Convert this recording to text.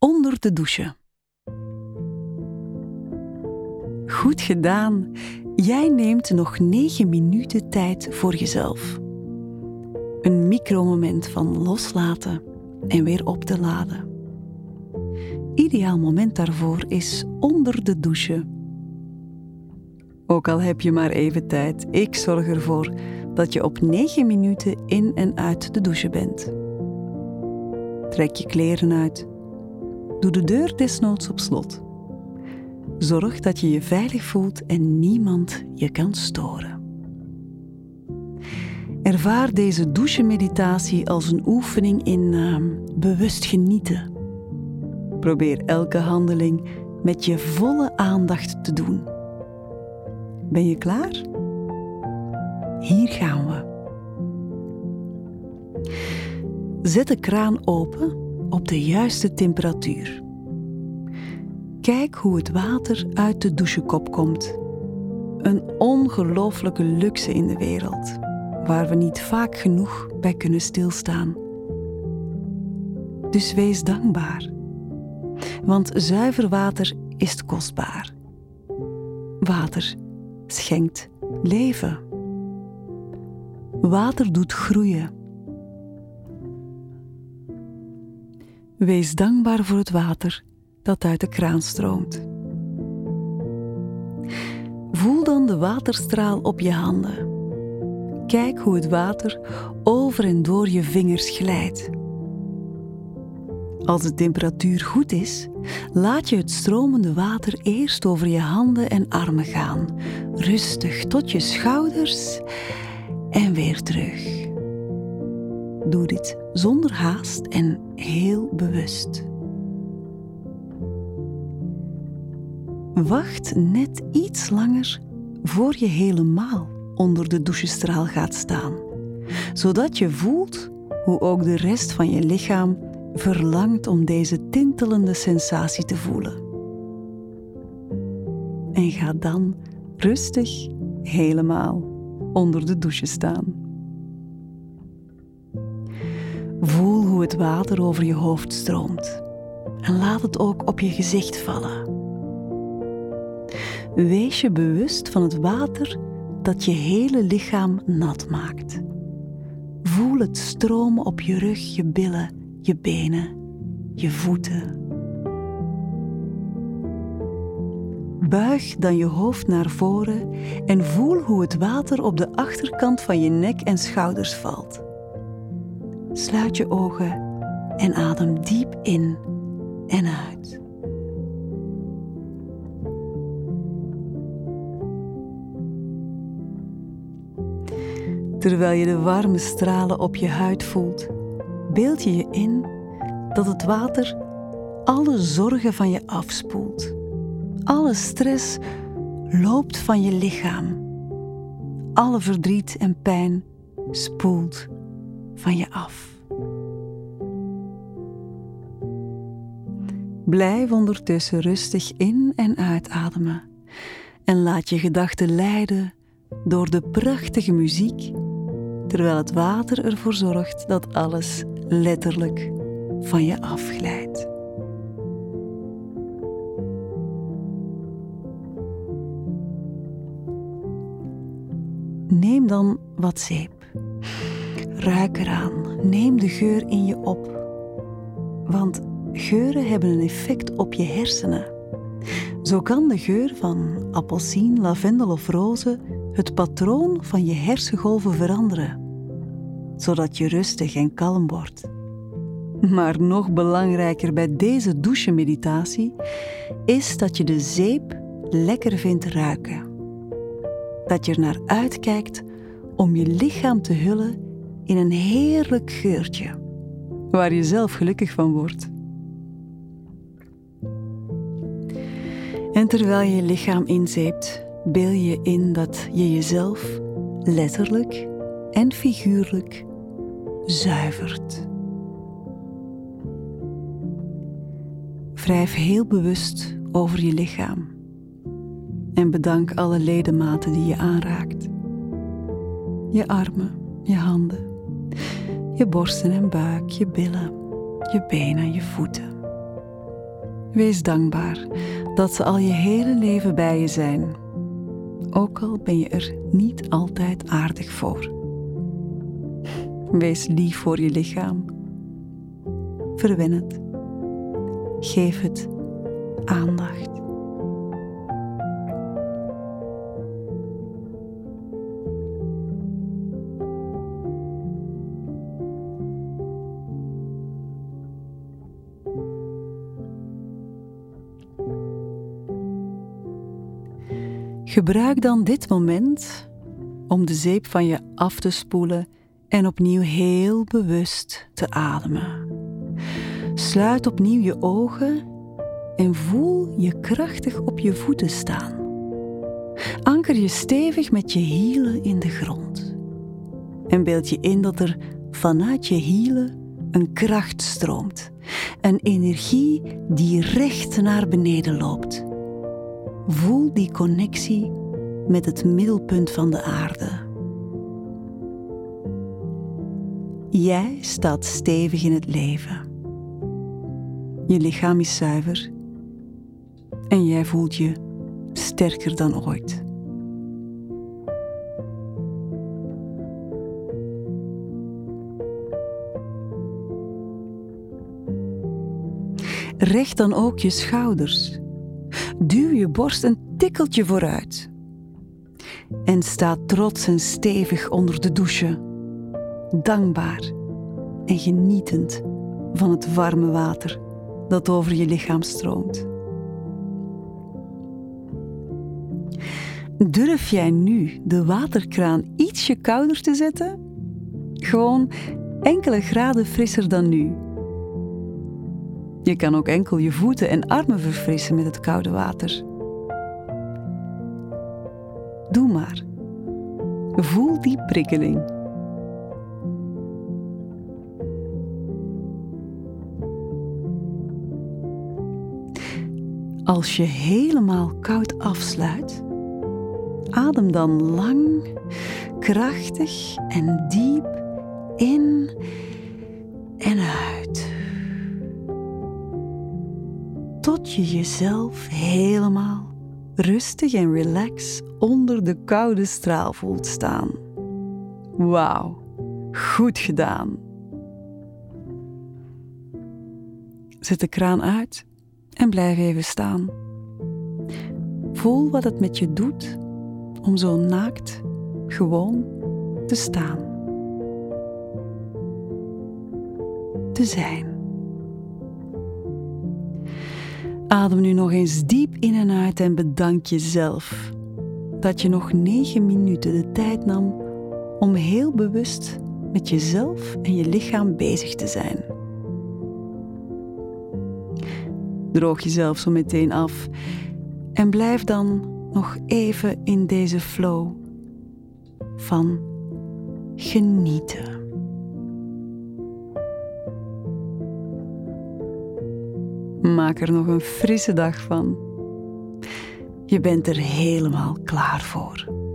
onder de douche. Goed gedaan. Jij neemt nog 9 minuten tijd voor jezelf. Een micromoment van loslaten en weer op te laden. Ideaal moment daarvoor is onder de douche. Ook al heb je maar even tijd, ik zorg ervoor dat je op 9 minuten in en uit de douche bent. Trek je kleren uit. Doe de deur desnoods op slot. Zorg dat je je veilig voelt en niemand je kan storen. Ervaar deze douchemeditatie als een oefening in uh, bewust genieten. Probeer elke handeling met je volle aandacht te doen. Ben je klaar? Hier gaan we. Zet de kraan open op de juiste temperatuur. Kijk hoe het water uit de douchekop komt. Een ongelooflijke luxe in de wereld, waar we niet vaak genoeg bij kunnen stilstaan. Dus wees dankbaar, want zuiver water is kostbaar. Water schenkt leven. Water doet groeien. Wees dankbaar voor het water dat uit de kraan stroomt. Voel dan de waterstraal op je handen. Kijk hoe het water over en door je vingers glijdt. Als de temperatuur goed is, laat je het stromende water eerst over je handen en armen gaan, rustig tot je schouders en weer terug. Doe dit zonder haast en heel bewust. Wacht net iets langer voor je helemaal onder de douchestraal gaat staan, zodat je voelt hoe ook de rest van je lichaam verlangt om deze tintelende sensatie te voelen. En ga dan rustig helemaal onder de douche staan. Voel hoe het water over je hoofd stroomt en laat het ook op je gezicht vallen. Wees je bewust van het water dat je hele lichaam nat maakt. Voel het stromen op je rug, je billen, je benen, je voeten. Buig dan je hoofd naar voren en voel hoe het water op de achterkant van je nek en schouders valt. Sluit je ogen en adem diep in en uit. Terwijl je de warme stralen op je huid voelt, beeld je je in dat het water alle zorgen van je afspoelt. Alle stress loopt van je lichaam. Alle verdriet en pijn spoelt van je af. Blijf ondertussen rustig in en uitademen en laat je gedachten leiden door de prachtige muziek, terwijl het water ervoor zorgt dat alles letterlijk van je afglijdt. Neem dan wat zeep. Ruik eraan. Neem de geur in je op. Want geuren hebben een effect op je hersenen. Zo kan de geur van appelsien, lavendel of rozen het patroon van je hersengolven veranderen, zodat je rustig en kalm wordt. Maar nog belangrijker bij deze douchemeditatie is dat je de zeep lekker vindt ruiken. Dat je er naar uitkijkt om je lichaam te hullen in een heerlijk geurtje, waar je zelf gelukkig van wordt. En terwijl je je lichaam inzeept, beeld je in dat je jezelf letterlijk en figuurlijk zuivert. Wrijf heel bewust over je lichaam en bedank alle ledematen die je aanraakt. Je armen, je handen, je borsten en buik, je billen, je benen, je voeten. Wees dankbaar dat ze al je hele leven bij je zijn, ook al ben je er niet altijd aardig voor. Wees lief voor je lichaam. Verwen het. Geef het aandacht. Gebruik dan dit moment om de zeep van je af te spoelen en opnieuw heel bewust te ademen. Sluit opnieuw je ogen en voel je krachtig op je voeten staan. Anker je stevig met je hielen in de grond. En beeld je in dat er vanuit je hielen een kracht stroomt. Een energie die recht naar beneden loopt. Voel die connectie met het middelpunt van de aarde. Jij staat stevig in het leven. Je lichaam is zuiver en jij voelt je sterker dan ooit. Recht dan ook je schouders. Je borst een tikkeltje vooruit. En sta trots en stevig onder de douche, dankbaar en genietend van het warme water dat over je lichaam stroomt. Durf jij nu de waterkraan ietsje kouder te zetten? Gewoon enkele graden frisser dan nu. Je kan ook enkel je voeten en armen verfrissen met het koude water. Doe maar. Voel die prikkeling. Als je helemaal koud afsluit, adem dan lang, krachtig en diep in en uit. Tot je jezelf helemaal rustig en relax onder de koude straal voelt staan. Wauw, goed gedaan. Zet de kraan uit en blijf even staan. Voel wat het met je doet om zo naakt gewoon te staan. Te zijn. Adem nu nog eens diep in en uit en bedank jezelf dat je nog negen minuten de tijd nam om heel bewust met jezelf en je lichaam bezig te zijn. Droog jezelf zo meteen af en blijf dan nog even in deze flow van genieten. Maak er nog een frisse dag van. Je bent er helemaal klaar voor.